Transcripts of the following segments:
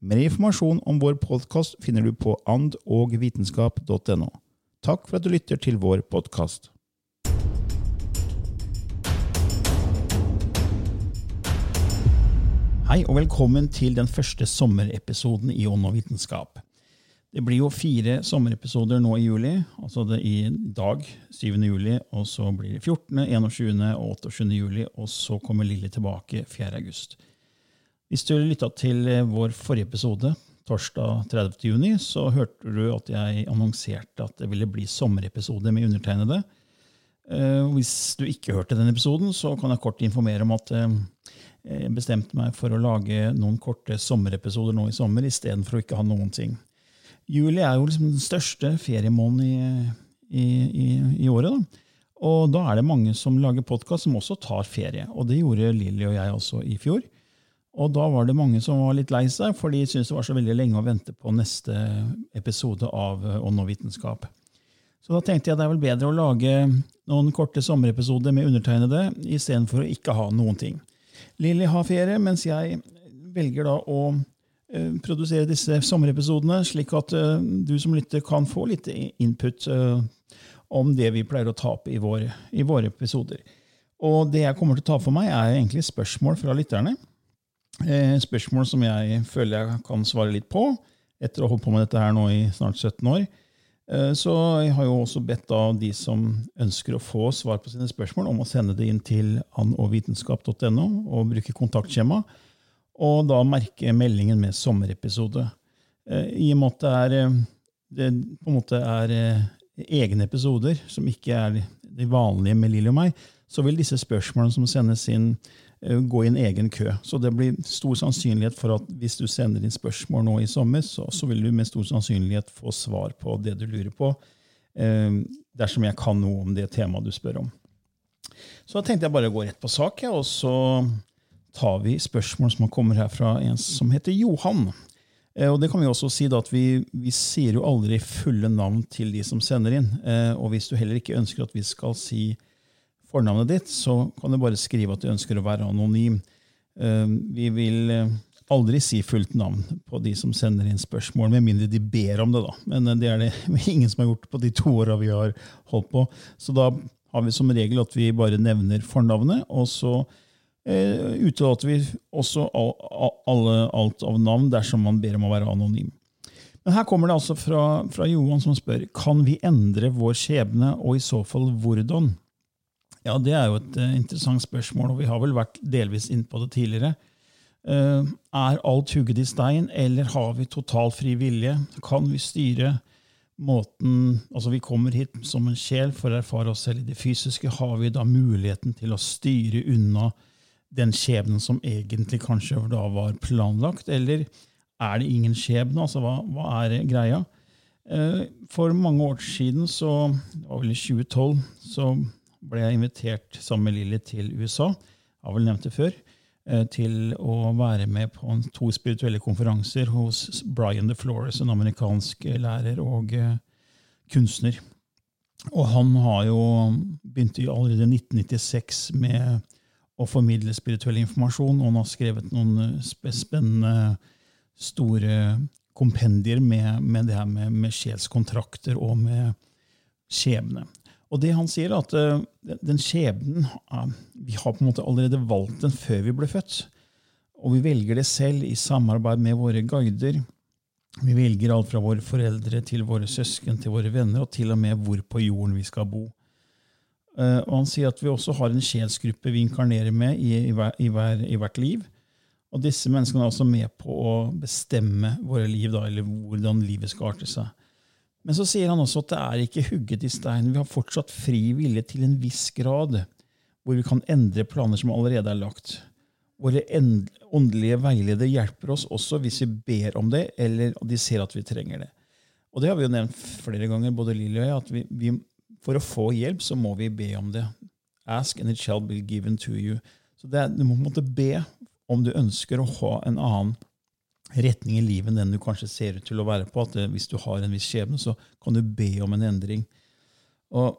Mer informasjon om vår podkast finner du på andogvitenskap.no. Takk for at du lytter til vår podkast. Hei og velkommen til den første sommerepisoden i Ånd og vitenskap. Det blir jo fire sommerepisoder nå i juli. altså det I dag, 7. juli, og så blir det 14., 21. og 28. juli, og så kommer Lilly tilbake 4. august. Hvis du lytta til vår forrige episode, torsdag 30. juni, så hørte du at jeg annonserte at det ville bli sommerepisode med undertegnede. Eh, hvis du ikke hørte den episoden, så kan jeg kort informere om at eh, jeg bestemte meg for å lage noen korte sommerepisoder nå i sommer istedenfor å ikke ha noen ting. Juli er jo liksom den største feriemåneden i, i, i, året. Da. Og da er det mange som lager podkast som også tar ferie. Og det gjorde Lilly og jeg også i fjor. Og da var det mange som var litt lei seg, for de syntes det var så veldig lenge å vente på neste episode av Ånd og vitenskap. Så da tenkte jeg det er vel bedre å lage noen korte sommerepisoder med undertegnede istedenfor å ikke ha noen ting. Lilly har ferie, mens jeg velger da å uh, produsere disse sommerepisodene, slik at uh, du som lytter kan få litt input om det vi pleier å ta opp i, vår, i våre episoder. Og det jeg kommer til å ta for meg, er egentlig spørsmål fra lytterne. Spørsmål som jeg føler jeg kan svare litt på, etter å ha holdt på med dette her nå i snart 17 år. Eh, så jeg har jo også bedt av de som ønsker å få svar på sine spørsmål, om å sende det inn til andogvitenskap.no og bruke kontaktskjema. Og da merke meldingen med sommerepisode. Eh, I og med at det, er, eh, det på en måte er egne episoder, som ikke er de vanlige med Lilly og meg, så vil disse spørsmålene som sendes inn, gå i en egen kø. Så det blir stor sannsynlighet for at hvis du sender inn spørsmål nå i sommer, så, så vil du med stor sannsynlighet få svar på det du lurer på, eh, dersom jeg kan noe om det temaet du spør om. Så da tenkte jeg bare å gå rett på sak, og så tar vi spørsmål som kommer her fra en som heter Johan. Eh, og det kan Vi også si at vi, vi, sier jo aldri fulle navn til de som sender inn. Eh, og hvis du heller ikke ønsker at vi skal si fornavnet ditt, så kan du bare skrive at du ønsker å være anonym. Ehm, vi vil eh, aldri si fullt navn på de som sender inn spørsmål, med mindre de ber om det. da. Men eh, det er det ingen som har gjort på de to åra vi har holdt på. Så da har vi som regel at vi bare nevner fornavnet, og så eh, utelater vi også alle, alt av navn dersom man ber om å være anonym. Men her kommer det altså fra, fra Johan som spør kan vi endre vår skjebne, og i så fall hvordan. Ja, Det er jo et uh, interessant spørsmål, og vi har vel vært delvis inne på det tidligere. Uh, er alt hugget i stein, eller har vi total fri vilje? Kan vi styre måten Altså, vi kommer hit som en sjel for å erfare oss selv i det fysiske. Har vi da muligheten til å styre unna den skjebnen som egentlig kanskje da var planlagt, eller er det ingen skjebne? Altså, hva, hva er greia? Uh, for mange år siden, så, det var vel i 2012, så ble jeg invitert sammen med Lilly til USA, jeg har vel nevnt det før, eh, til å være med på to spirituelle konferanser hos Brian DeFlores, en amerikansk lærer og eh, kunstner. Og han har jo begynte allerede i 1996 med å formidle spirituell informasjon, og han har skrevet noen spennende, store kompendier med, med det her med, med sjelskontrakter og med skjebne. Og det han sier, er at uh, den skjebnen uh, Vi har på en måte allerede valgt den før vi ble født. Og vi velger det selv i samarbeid med våre guider. Vi velger alt fra våre foreldre til våre søsken til våre venner, og til og med hvor på jorden vi skal bo. Uh, og Han sier at vi også har en sjelsgruppe vi inkarnerer med i, i, hver, i hvert liv. Og disse menneskene er også med på å bestemme våre liv, da, eller hvordan livet skal arte seg. Men så sier han også at det er ikke hugget i stein. Vi har fortsatt fri vilje til en viss grad, hvor vi kan endre planer som allerede er lagt. Våre åndelige veiledere hjelper oss også hvis vi ber om det, eller de ser at vi trenger det. Og det har vi jo nevnt flere ganger, både Lilly og jeg, at vi, vi, for å få hjelp så må vi be om det. Ask and it shall be given to you. Så er, Du må måte be om du ønsker å ha en annen retning i livet enn den du kanskje ser ut til å være på. at eh, Hvis du har en viss skjebne, så kan du be om en endring. Og,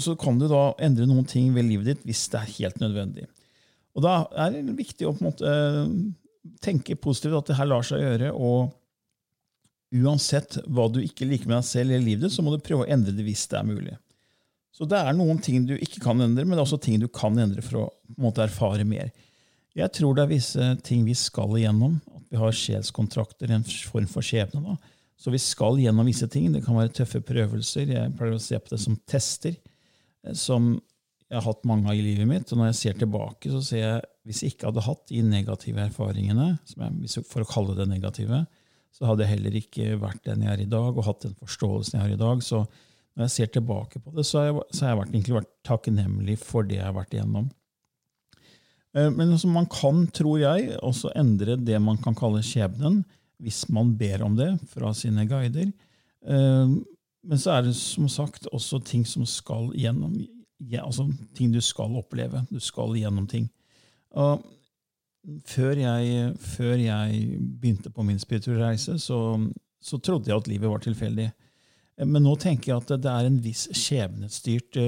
så kan du da endre noen ting ved livet ditt hvis det er helt nødvendig. Og Da er det viktig å på en måte eh, tenke positivt at det her lar seg gjøre. og Uansett hva du ikke liker med deg selv i livet, så må du prøve å endre det hvis det er mulig. Så det er noen ting du ikke kan endre, men det er også ting du kan endre for å på en måte erfare mer. Jeg tror det er visse ting vi skal igjennom. At vi har sjelskontrakter, en form for skjebne. da. Så vi skal gjennom visse ting. Det kan være tøffe prøvelser. Jeg pleier å se på det som tester. Eh, som jeg har hatt mange av i livet mitt. Og når jeg ser tilbake, så ser jeg hvis jeg ikke hadde hatt de negative erfaringene, jeg, for å kalle det negative, så hadde jeg heller ikke vært den jeg er i dag, og hatt den forståelsen jeg har i dag. Så når jeg ser tilbake på det, så har jeg, så har jeg vært, egentlig vært takknemlig for det jeg har vært igjennom. Eh, men altså, man kan, tror jeg, også endre det man kan kalle skjebnen, hvis man ber om det fra sine guider. Eh, men så er det som sagt også ting som skal gjennom, altså ting du skal oppleve. Du skal gjennom ting. Og før jeg, før jeg begynte på min spirituelle reise, så, så, trodde jeg at livet var tilfeldig. Eh, men nå tenker jeg at det er en viss skjebnestyrt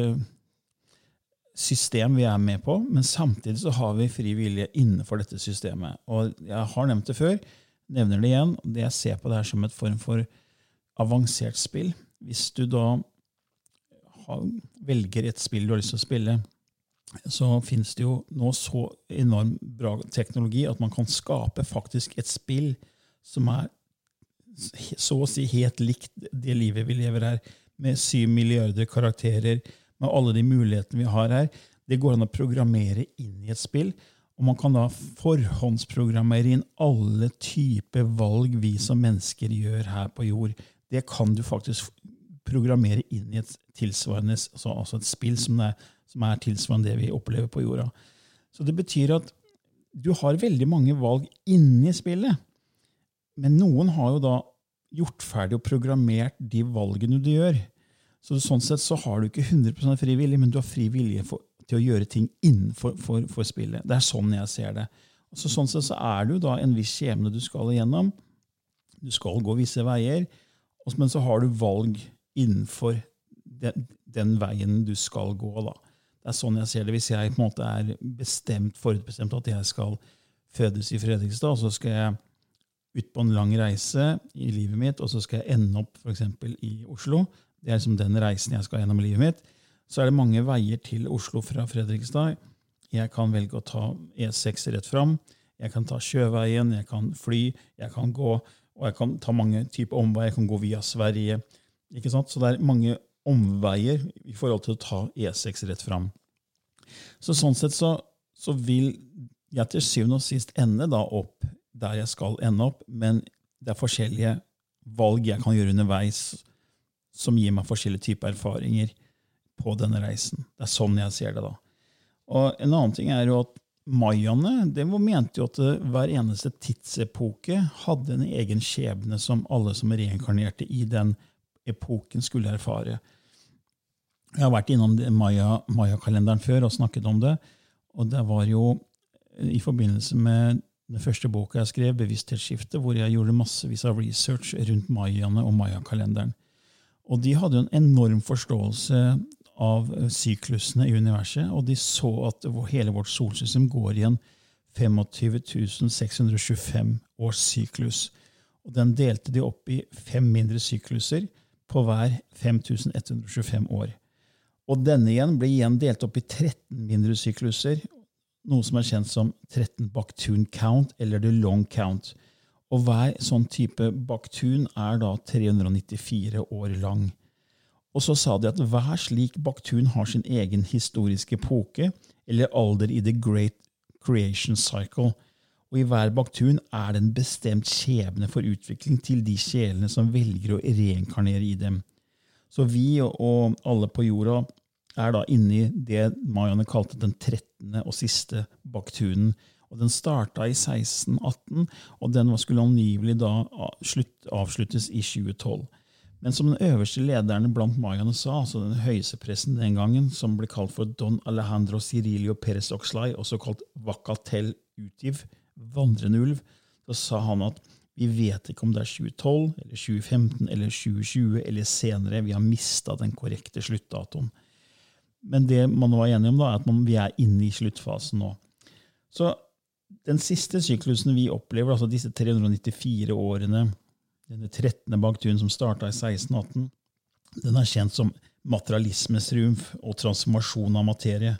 system vi er med på, men samtidig så har vi fri vilje innenfor dette systemet. Og jeg har nevnt det før, nevner det igjen. det Jeg ser på det her som et form for avansert spill. Hvis du da velger et spill du har lyst til å spille, så finnes det jo nå så enormt bra teknologi at man kan skape faktisk et spill som er så å si helt likt det livet vi lever her, med syv milliarder karakterer, med alle de mulighetene vi har her. Det går an å programmere inn i et spill. Og man kan da forhåndsprogrammere inn alle typer valg vi som mennesker gjør her på jord. Det kan du faktisk programmere inn i et tilsvarende, altså, altså et spill som er, som er tilsvarende det vi opplever på jorda. Så det betyr at du har veldig mange valg inni spillet. Men noen har jo da gjort ferdig og programmert de valgene du gjør. Så Sånn sett så har du ikke 100% fri vilje, men du har fri vilje for, til å gjøre ting innenfor for, for spillet. Det er sånn jeg ser det. Så sånn sett så er det jo da en viss skjebne du skal igjennom. Du skal gå visse veier, men så har du valg innenfor den, den veien du skal gå. da. Det er sånn jeg ser det. Hvis jeg på en måte er bestemt, forutbestemt at jeg skal fødes i Fredrikstad, så skal jeg ut på en lang reise i livet mitt, og så skal jeg ende opp for i Oslo, det er liksom den reisen jeg skal gjennom i livet mitt. Så er det mange veier til Oslo fra Fredrikstad. Jeg kan velge å ta E6 rett fram. Jeg kan ta sjøveien, jeg kan fly, jeg kan gå, og jeg kan ta mange typer omveier. Jeg kan gå via Sverige. Ikke sant? Så det er mange omveier i forhold til å ta E6 rett fram. Så sånn sett så, så vil jeg til syvende og sist ende da opp der jeg skal ende opp, men det er forskjellige valg jeg kan gjøre underveis som gir meg forskjellige typer erfaringer på denne reisen. Det er sånn jeg ser det. da. Og En annen ting er jo at mayaene de mente jo at hver eneste tidsepoke hadde en egen skjebne som alle som reinkarnerte i den epoken, skulle erfare. Jeg har vært innom Maya-kalenderen før og snakket om det. Og det var jo i forbindelse med den første boka jeg skrev, 'Bevissthetsskifte', hvor jeg gjorde massevis av research rundt mayaene og mayakalenderen. Og de hadde jo en enorm forståelse av syklusene i universet, og de så at hele vårt solsystem går i en 25 625 års syklus. Og den delte de opp i fem mindre sykluser på hver 5125 år. Og denne igjen ble igjen delt opp i 13 mindre sykluser, noe som er kjent som 13 Baktun count, eller the long count. Og hver sånn type Baktun er da 394 år lang. Og så sa de at hver slik Baktun har sin egen historiske epoke, eller alder i the great creation cycle. Og i hver Baktun er det en bestemt skjebne for utvikling til de sjelene som velger å reinkarnere i dem. Så vi og alle på jorda er da inne i det mayaene kalte den 13. og siste baktunen. Og Den starta i 1618, og den skulle angivelig da avsluttes i 2012. Men som den øverste lederen blant mayaene sa, altså den høyeste pressen den gangen, som ble kalt for Don Alejandro Cirilio Perez Oxlay, også kalt Vacatel Utiv, vandrende ulv, så sa han at vi vet ikke om det er 2012 eller 2015 eller 2020 eller senere. Vi har mista den korrekte sluttdatoen. Men det man var enige om, da, er at man, vi er inne i sluttfasen nå. Så den siste syklusen vi opplever, altså disse 394 årene, denne 13. baktun som starta i 1618, den er kjent som materialismes triumf og transformasjon av materie.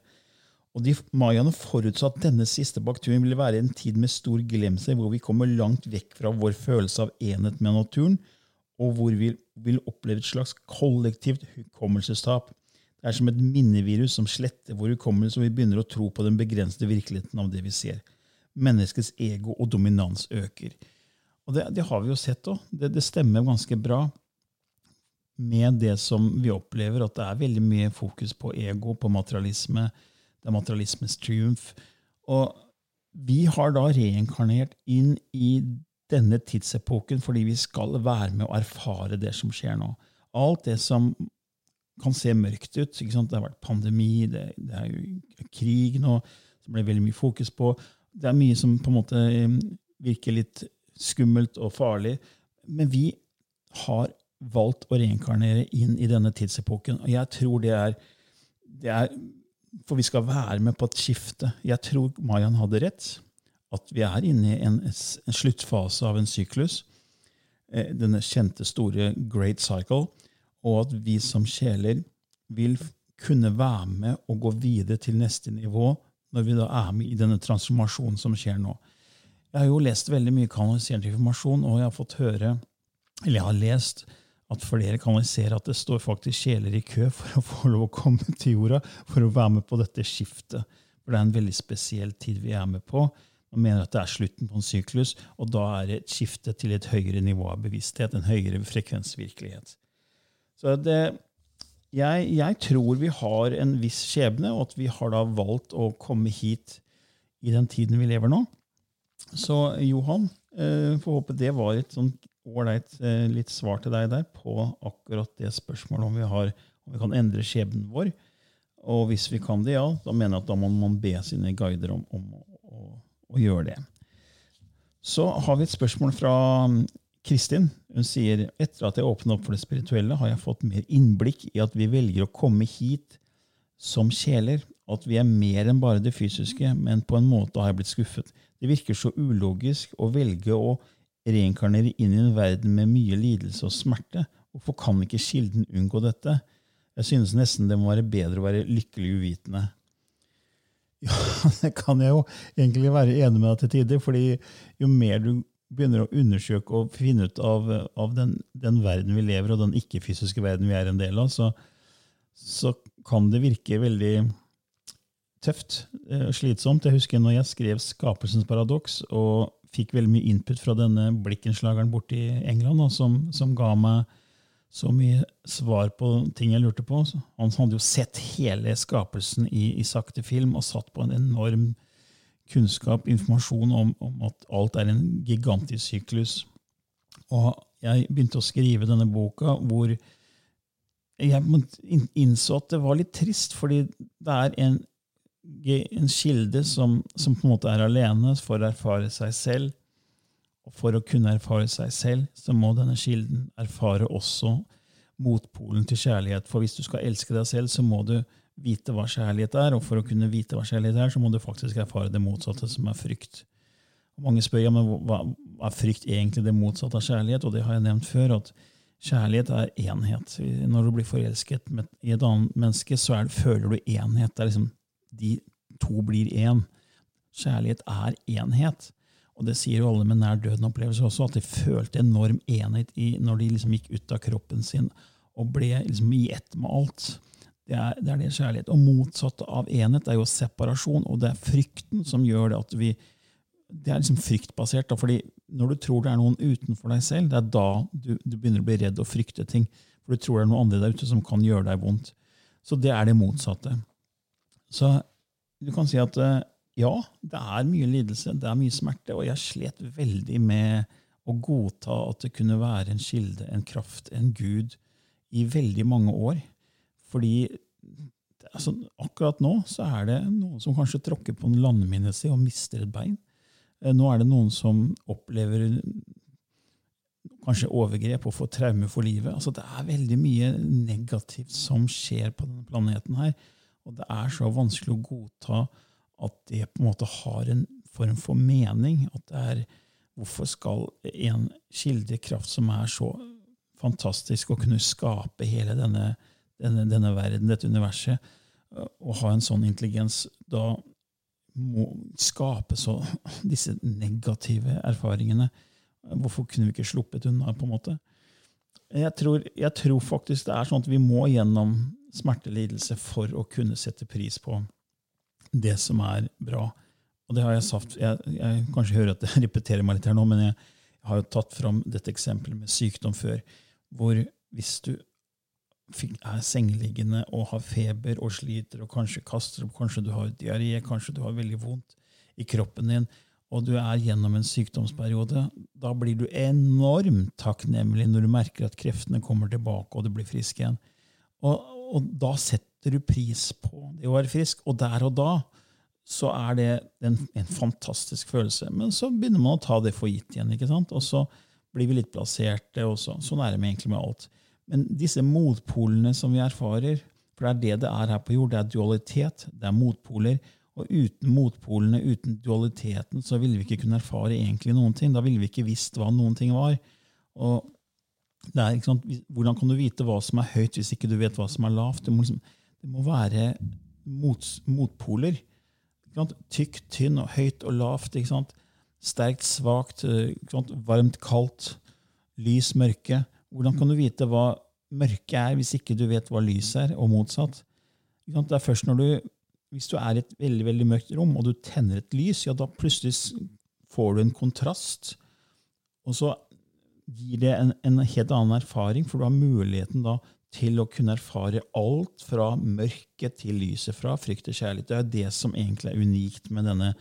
Og de Mayaene forutsa at denne siste bakturen ville være en tid med stor glemsel, hvor vi kommer langt vekk fra vår følelse av enhet med naturen, og hvor vi vil oppleve et slags kollektivt hukommelsestap. Det er som et minnevirus som sletter vår hukommelse, og vi begynner å tro på den begrensede virkeligheten av det vi ser. Menneskets ego og dominans øker. Og det, det har vi jo sett òg. Det, det, stemmer ganske bra med det som vi opplever, at det er veldig mye fokus på ego, på materialisme. Det er materialismens triumf. Og vi har da reinkarnert inn i denne tidsepoken fordi vi skal være med å erfare det som skjer nå. Alt det som kan se mørkt ut. Det har vært pandemi, det, det, er jo krig nå, som ble veldig mye fokus på. Det er mye som på en måte virker litt skummelt og farlig. Men vi har valgt å reinkarnere inn i denne tidsepoken. Og jeg tror det er, det er For vi skal være med på et skifte. Jeg tror Mayan hadde rett. At vi er inne i en, en sluttfase av en syklus. Eh, denne kjente, store Great Cycle og at vi som sjeler vil kunne være med og gå videre til neste nivå når vi da er med i denne transformasjonen som skjer nå. Jeg har jo lest veldig mye kanalisert informasjon, og jeg har fått høre, eller jeg har lest at flere kanaliserer at det står faktisk sjeler i kø for å få lov å komme til jorda for å være med på dette skiftet. For det er en veldig spesiell tid vi er med på. Man mener at det er slutten på en syklus, og da er det et skifte til et høyere nivå av bevissthet, en høyere frekvensvirkelighet. Så det, jeg, jeg, tror vi har en viss skjebne, og at vi har da valgt å komme hit i den tiden vi lever nå. Så Johan, eh, får håpe det var et sånn ålreit eh, litt svar til deg der på akkurat det spørsmålet om vi, har, om vi kan endre skjebnen vår. Og hvis vi kan det, ja, da mener jeg at da må man be sine guider om, om å, å gjøre det. Så har vi et spørsmål fra Kristin hun sier etter at jeg åpnet opp for det spirituelle, har jeg fått mer innblikk i at vi velger å komme hit som sjeler. At vi er mer enn bare det fysiske, men på en måte har jeg blitt skuffet. Det virker så ulogisk å velge å reinkarnere inn i en verden med mye lidelse og smerte. Hvorfor kan ikke Kilden unngå dette? Jeg synes nesten det må være bedre å være lykkelig uvitende. Ja, det kan jeg jo egentlig være enig med deg til tider, fordi jo mer du begynner å undersøke og finne ut av, av den, den, verden vi lever og den ikke-fysiske verden vi er en del av, så, så kan det virke veldig tøft og eh, slitsomt. Jeg husker når jeg skrev 'Skapelsens paradoks' og fikk veldig mye input fra denne blikkenslageren borte i England, da, som, som, ga meg så mye svar på ting jeg lurte på. Han hadde jo sett hele skapelsen i, i sakte film og satt på en enorm kunnskap, informasjon om, om, at alt er en gigantisk syklus. Og jeg begynte å skrive denne boka hvor jeg innså at det var litt trist, fordi det er en, en kilde som, som, på en måte er alene for å erfare seg selv. Og for å kunne erfare seg selv, så må denne kilden erfare også motpolen til kjærlighet. For hvis du skal elske deg selv, så må du vite hva kjærlighet er. Og for å kunne vite hva kjærlighet er, så må du faktisk erfare det motsatte, som er frykt. Mange spør ja, men hva er frykt egentlig det motsatte av kjærlighet, og det har jeg nevnt før. at Kjærlighet er enhet. Når du blir forelsket i et annet menneske, så det, føler du enhet. Det er liksom, de to blir én. Kjærlighet er enhet. Og det sier jo alle med nær døden-opplevelse også, at de følte enorm enhet i, når de liksom gikk ut av kroppen sin og ble liksom i ett med alt. Det er, det er det kjærlighet. Og motsatt av enhet er jo separasjon, og det er frykten som gjør det at vi Det er liksom fryktbasert. Da, fordi når du tror det er noen utenfor deg selv, det er da du, du begynner å bli redd og frykte ting. For du tror det er noen andre der ute som kan gjøre deg vondt. Så det er det motsatte. Så du kan si at eh, ja, det er mye lidelse, det er mye smerte, og jeg slet veldig med å godta at det kunne være en kilde, en kraft, en gud, i veldig mange år. Fordi altså, akkurat nå så er det noen som kanskje tråkker på en landmine si og mister et bein. Eh, nå er det noen som opplever kanskje overgrep og får traume for livet. Altså, det er veldig mye negativt som skjer på denne planeten her. Og det er så vanskelig å godta at det på en måte har en form for mening. At det er Hvorfor skal en kildekraft som er så fantastisk å kunne skape hele denne, denne, denne verden, dette universet, å ha en sånn intelligens, da må skape så, disse negative erfaringene? Hvorfor kunne vi ikke sluppet unna? på en måte? Jeg tror, jeg tror faktisk det er sånn at vi må gjennom smertelidelse for å kunne sette pris på det som er bra. Og det har jeg sagt, jeg, jeg kanskje hører at jeg repeterer meg litt her nå, men jeg, har jo tatt fram dette eksempelet med sykdom før, hvor hvis du er sengeliggende og har feber og sliter og kanskje kaster opp, kanskje du har diaré, kanskje du har veldig vondt i kroppen din, og du er gjennom en sykdomsperiode, da blir du enormt takknemlig når du merker at kreftene kommer tilbake og du blir frisk igjen. Og, og da setter du pris på det å være frisk. Og der og da så er det en, en, fantastisk følelse. Men så begynner man å ta det for gitt igjen. ikke sant? Og så blir vi litt plasserte. og så, Sånn er det egentlig med alt. Men disse motpolene som vi erfarer, for det er det det er her på jord, det er dualitet, det er motpoler. Og uten motpolene, uten dualiteten, så ville vi ikke kunne erfare egentlig noen ting. Da ville vi ikke visst hva noen ting var. Og er, Hvordan kan du vite hva som er høyt, hvis ikke du vet hva som er lavt? det må liksom det må være mot, motpoler. Tykt, tynn, og høyt og lavt. Sterkt, svakt, eh, varmt, kaldt, lys, mørke. Hvordan kan du vite hva mørket er, hvis ikke du vet hva lys er, og motsatt? Det er først når du, Hvis du er i et veldig veldig mørkt rom, og du tenner et lys, ja, da plutselig får du en kontrast. Og så gir det en, en helt annen erfaring, for du har muligheten da til å kunne erfare alt fra mørket til lyset, fra frykt til kjærlighet. Det er det som egentlig er unikt med denne,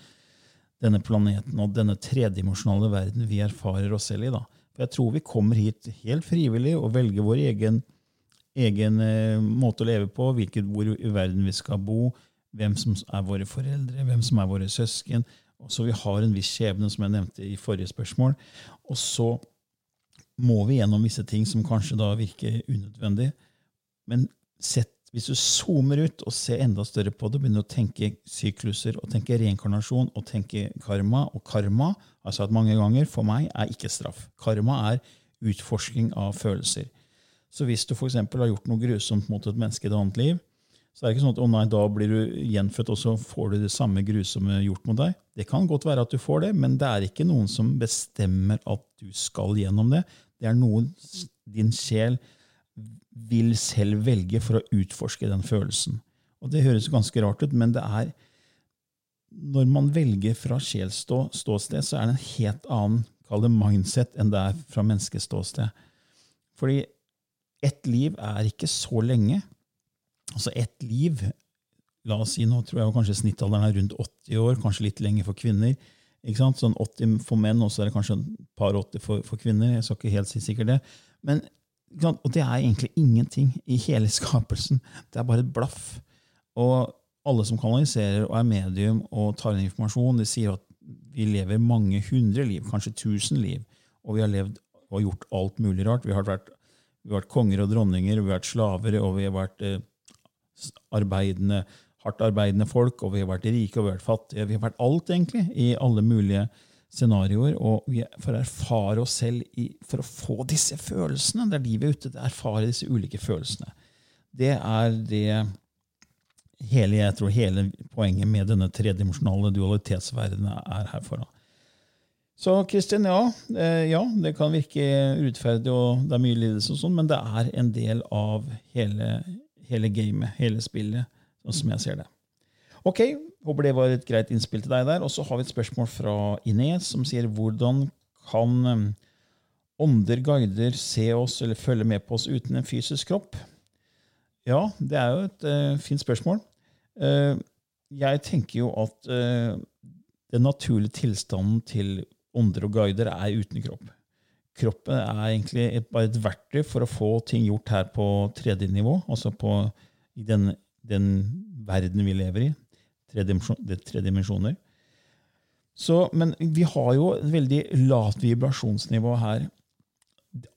denne planeten og denne tredimensjonale verden vi erfarer oss selv i. Da. For Jeg tror vi kommer hit helt frivillig og velger vår egen, egen eh, måte å leve på, hvilket, hvor i verden vi skal bo, hvem som er våre foreldre, hvem som er våre søsken. Så Vi har en viss skjebne, som jeg nevnte i forrige spørsmål. Og så må vi gjennom visse ting som kanskje da virker unødvendig. Men sett, hvis du zoomer ut og ser enda større på det, begynner å tenke sykluser og tenke reinkarnasjon og tenke karma Og karma har jeg sagt mange ganger, for meg er ikke straff. Karma er utforsking av følelser. Så hvis du for har gjort noe grusomt mot et menneske i et annet liv, så er det ikke sånn at å nei, da blir du gjenfødt, og så får du det samme grusomme gjort mot deg. Det kan godt være at du får det, men det er ikke noen som bestemmer at du skal gjennom det. Det er noe din sjel vil selv velge for å utforske den følelsen. Og Det høres ganske rart ut, men det er når man velger fra sjelsståsted, så er det en helt annen kall det mindset enn det er fra menneskeståsted. Fordi ett liv er ikke så lenge. Altså ett liv La oss si nå tror jeg kanskje snittalderen er rundt 80 år, kanskje litt lenger for kvinner. Ikke sant? Sånn 80 for menn, og så er det kanskje et par 80 for, for, kvinner. Jeg skal ikke helt si sikkert det. Men, og det er egentlig ingenting i hele skapelsen. Det er bare et blaff. Og alle som kanaliserer og er medium og tar inn informasjon, de sier at vi lever mange hundre liv, kanskje tusen liv, og vi har levd og gjort alt mulig rart. Vi har vært, Vi har vært konger og dronninger, vi har vært slaver, og vi har vært eh, arbeidende, hardt arbeidende folk, og vi har vært rike og vi har vært fattige. Vi har vært alt, egentlig, i alle mulige scenarioer. Og vi får erfare oss selv i, for å få disse følelsene. Det er de vi er ute til. Erfare disse ulike følelsene. Det er det hele, jeg tror hele poenget med denne tredimensjonale dualitetsverdenen er her for. Så Kristin, ja, eh, ja, det kan virke urettferdig, og det er mye lidelse, og sånn, men det er en del av hele, hele gamet, hele spillet, sånn som jeg ser det. Ok, Håper det var et greit innspill til deg der. Og så har vi et spørsmål fra Ines, som sier hvordan kan eh, ånder, guider, se oss eller følge med på oss uten en fysisk kropp? Ja, det er jo et uh, fint spørsmål. Uh, jeg tenker jo at uh, den naturlige tilstanden til ånder og guider er uten kropp. Kroppen er egentlig et, bare et verktøy for å få ting gjort her på tredje nivå, altså på, i den, den verden vi lever i. Tre, det tre dimensjoner. Så, men vi har jo et veldig lavt vibrasjonsnivå her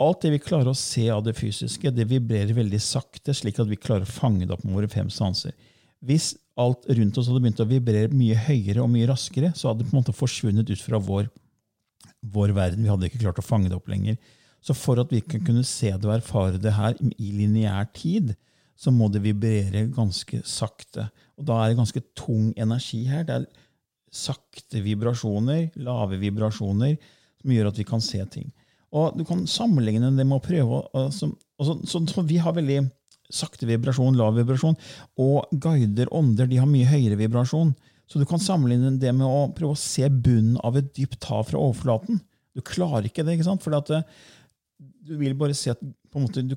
alt det vi klarer å se av det fysiske, det vibrerer veldig sakte, slik at vi klarer å fange det opp med våre fem sanser. Hvis alt rundt oss hadde begynt å vibrere mye høyere og mye raskere, så hadde det på en måte forsvunnet ut fra vår, vår verden. Vi hadde ikke klart å fange det opp lenger. Så for at vi kan kunne se det og erfare det her i lineær tid, så må det vibrere ganske sakte. Og da er det ganske tung energi her. Det er sakte vibrasjoner, lave vibrasjoner, som gjør at vi kan se ting. Og Du kan sammenligne det med å prøve altså, så, så, så, Vi har veldig sakte vibrasjon, lav vibrasjon, og guider, ånder, de har mye høyere vibrasjon. Så du kan sammenligne det med å prøve å se bunnen av et dypt hav fra overflaten. Du klarer ikke det, ikke sant? for at du vil bare se at på en måte, du,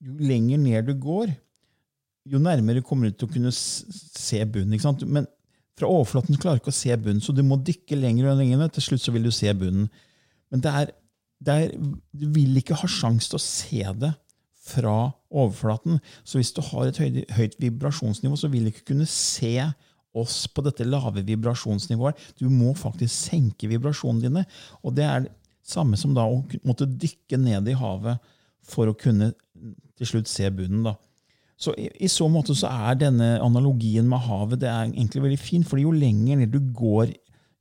jo lenger ned du går, jo nærmere kommer du til å kunne se bunnen. Men fra overflaten klarer du ikke å se bunnen, så du må dykke lenger og lenger. Til slutt så vil du se bunnen. Men det er er, du vil ikke ha sjanse til å se det fra overflaten. Så hvis du har et høyt, høyt vibrasjonsnivå, så vil du ikke kunne se oss på dette lave vibrasjonsnivået. Du må faktisk senke vibrasjonene dine. Og det er det samme som da å måtte dykke ned i havet for å kunne til slutt se bunnen. da. Så i, i, så måte så er denne analogien med havet det er egentlig veldig fin, fordi jo lenger ned du går,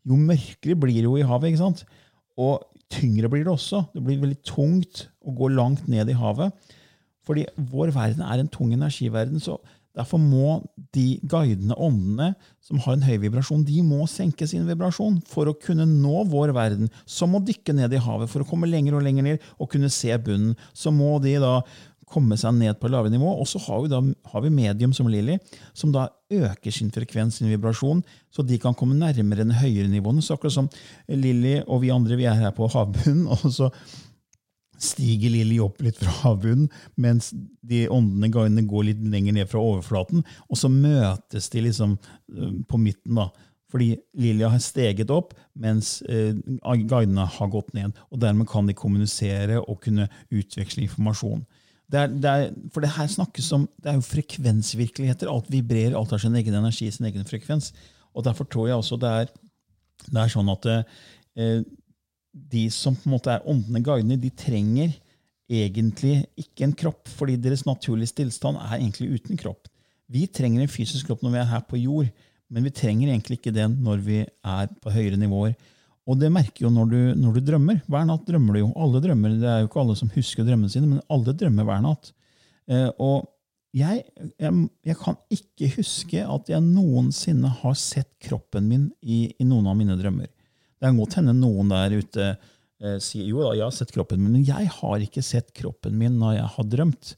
jo mørkere blir det jo i havet. ikke sant? Og tyngre blir det også. Det blir veldig tungt å gå langt ned i havet. Fordi vår verden er en tung energiverden. så Derfor må de guidende åndene som har en høy vibrasjon, de må senke sin vibrasjon for å kunne nå vår verden. Som må dykke ned i havet for å komme lenger og lenger ned og kunne se bunnen. Så må de da komme seg ned på lave nivå. Og så har vi, da, har vi medium som Lilly, som da øker sin frekvens, sin vibrasjon, så de kan komme nærmere den høyere nivåene. Så akkurat som Lilly og vi andre vi er her på havbunnen, og så stiger Lilly opp litt fra havbunnen, mens de åndene gangene går litt lenger ned fra overflaten, og så møtes de liksom eh, på midten. da, fordi Lilly har steget opp, mens eh, guidene har gått ned. og Dermed kan de kommunisere og kunne utveksle informasjon. Det er, det er, for det her snakkes om det er jo frekvensvirkeligheter. Alt vibrerer, alt har sin egen energi, sin egen frekvens. Og Derfor tror jeg også det er, det er sånn at eh, de som på en måte er åndene, guidene, de trenger egentlig ikke en kropp, fordi deres naturlige tilstand er egentlig uten kropp. Vi trenger en fysisk kropp når vi er her på jord, men vi trenger egentlig ikke den når vi er på høyere nivåer. Og det merker jo når du, når du, drømmer. Hver natt drømmer du jo. Alle drømmer, Det er jo ikke alle som husker drømmene sine, men alle drømmer hver natt. Eh, og jeg, jeg, jeg, kan ikke huske at jeg noensinne har sett kroppen min i, i noen av mine drømmer. Det kan godt hende noen der ute eh, sier jo da, jeg har sett kroppen min, men jeg har ikke sett kroppen min når jeg har drømt.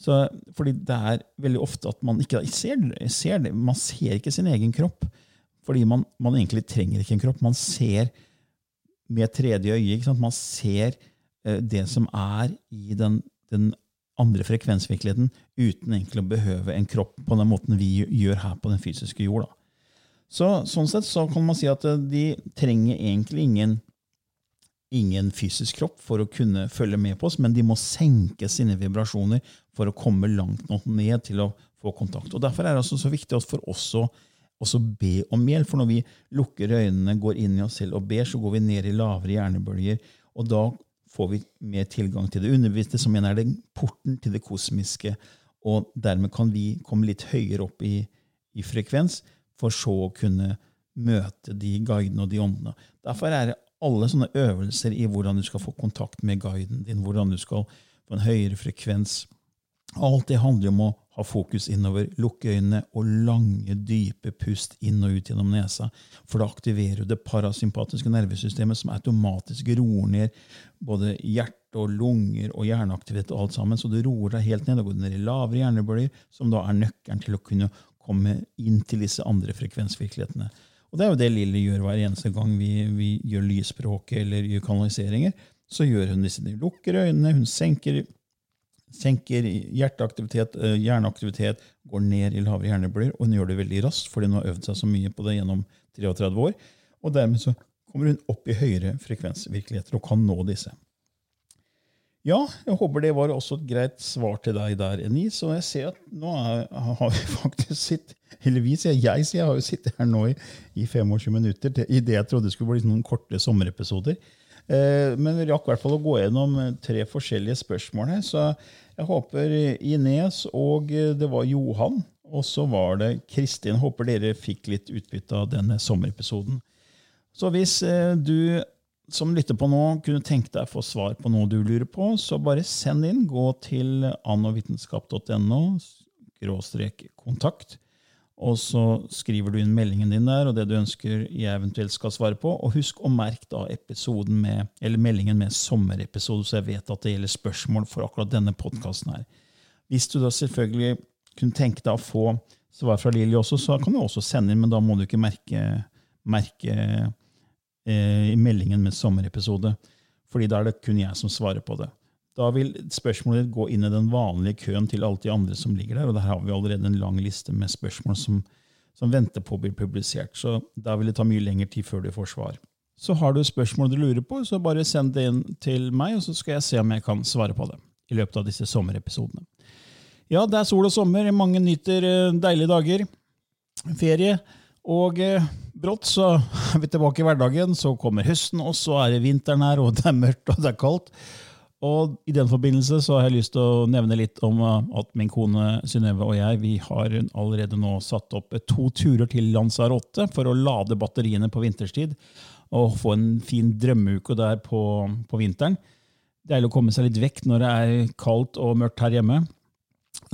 Så, fordi det er veldig ofte at man ikke ser, ser det. Man ser ikke sin egen kropp. Fordi man, man, egentlig trenger ikke en kropp. Man ser med tredje øye. Man ser uh, det som er i den, den andre frekvensvirkeligheten, uten egentlig å behøve en kropp på den måten vi gjør her på den fysiske jord. Så, sånn sett så kan man si at eh, de trenger egentlig ingen, ingen fysisk kropp for å kunne følge med på oss, men de må senke sine vibrasjoner for å komme langt nok ned til å få kontakt. Og Derfor er det altså så viktig for oss å også be om hjelp. For når vi lukker øynene, går inn i oss selv og ber, så går vi ned i lavere hjernebølger. Og da får vi mer tilgang til det underbevisste, som igjen er den porten til det kosmiske. Og dermed kan vi komme litt høyere opp i, i frekvens, for så å kunne møte de guidene og de åndene. Derfor er det alle sånne øvelser i hvordan du skal få kontakt med guiden din, hvordan du skal få en høyere frekvens. Alt det handler om å ha fokus innover, lukke øynene og lange, dype pust inn og ut gjennom nesa. For da aktiverer du det parasympatiske nervesystemet, som automatisk roer ned både hjerte og lunger og hjerneaktivitet og alt sammen. Så du roer deg helt ned og går ned i lavere hjernebølger, som da er nøkkelen til å kunne komme inn til disse andre frekvensvirkelighetene. Og det er jo det Lilly gjør hver eneste gang vi, vi gjør lysspråket eller gjør kanaliseringer. Så gjør hun disse. Hun lukker øynene, hun senker, senker hjerteaktivitet, hjerneaktivitet, går ned i lavere hjernebølger, og hun gjør det veldig raskt, fordi hun har øvd seg så mye på det gjennom 33 år. Og dermed så kommer hun opp i høyere frekvensvirkeligheter og kan nå disse. Ja, jeg håper det var også et greit svar til deg der, Enis. Og jeg ser at nå er, har vi faktisk sitt, Eller vi, sier jeg, sier jeg har jo sittet her nå i, i 25 minutter til, i det jeg trodde skulle bli noen korte sommerepisoder. Eh, men vi rakk i hvert fall å gå gjennom tre forskjellige spørsmål her. Så jeg håper Ines og det var Johan, og så var det Kristin. Håper dere fikk litt utbytte av denne sommerepisoden. Så hvis eh, du som lytter på nå, kunne tenke deg å få svar på noe du lurer på, så bare send inn. Gå til annovitenskap.no kontakt. Og så skriver du inn meldingen din der og det du ønsker jeg eventuelt skal svare på. Og husk å merke da episoden med, eller meldingen med sommerepisode, så jeg vet at det gjelder spørsmål for akkurat denne podkasten her. Hvis du da selvfølgelig kunne tenke deg å få svar fra Lilly også, så kan du også sende inn, men da må du ikke merke, merke Eh, meldingen med sommerepisode. fordi da er det kun jeg som svarer på det. Da vil spørsmålet gå inn i den vanlige køen til alle de andre som ligger der. Og der har vi allerede en lang liste med spørsmål som, som venter på å bli publisert. Så da vil det ta mye lengre tid før du får svar. Så har du spørsmål du lurer på, så bare send det inn til meg, og så skal jeg se om jeg kan svare på det i løpet av disse sommerepisodene. Ja, det er sol og sommer. Mange nyter eh, deilige dager. Ferie. Og eh, brått så er vi tilbake i hverdagen. Så kommer høsten, og så er det vinteren her, og det er mørkt og det er kaldt. Og I den forbindelse så har jeg lyst til å nevne litt om eh, at min kone Synnøve og jeg vi har allerede nå satt opp to turer til Lanzarote for å lade batteriene på vinterstid og få en fin drømmeuke der på, på vinteren. Deilig å komme seg litt vekk når det er kaldt og mørkt her hjemme.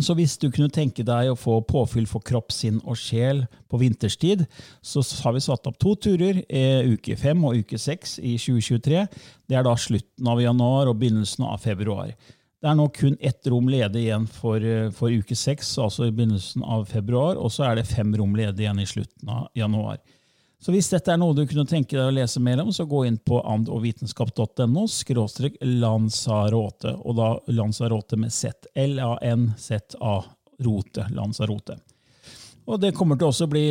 Så hvis du kunne tenke deg å få påfyll for kropp, sinn og sjel på vinterstid, så har vi satt opp to turer, eh, uke fem og uke seks i 2023. Det er da slutten av januar og begynnelsen av februar. Det er nå kun ett rom ledig igjen for, eh, for uke seks, altså i begynnelsen av februar, og så er det fem rom ledig igjen i slutten av januar. Så hvis dette er noe du kunne tenke deg å lese mer om, så gå inn på andogvitenskap.no skråstrek Lanzarote, og da Lanzarote med Z. L-A-N-Z-A. Rote. Lanzarote. Og det kommer til også å bli,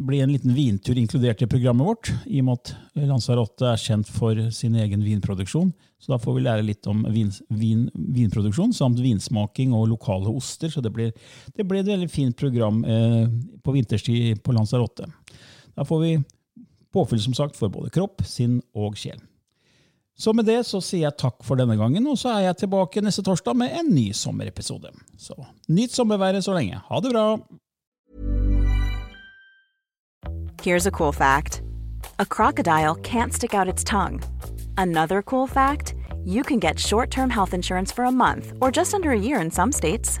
bli, en liten vintur inkludert i programmet vårt, i og med at Lanzarote er kjent for sin egen vinproduksjon. Så da får vi lære litt om vin, vin, vinproduksjon samt vinsmaking og lokale oster. Så det blir, det blir et veldig fint program eh, på vinterstid på Lanzarote. Da får vi påfyll som sagt for både kropp, sinn og sjel. Så med det så sier jeg takk for denne gangen, og så er jeg tilbake neste torsdag med en ny sommerepisode. Så nyt sommerværet så lenge. Ha det bra! Here's a cool fact. A crocodile can't stick out its tongue. Another cool fact, you can get short-term health insurance for a month or just under a year in some states.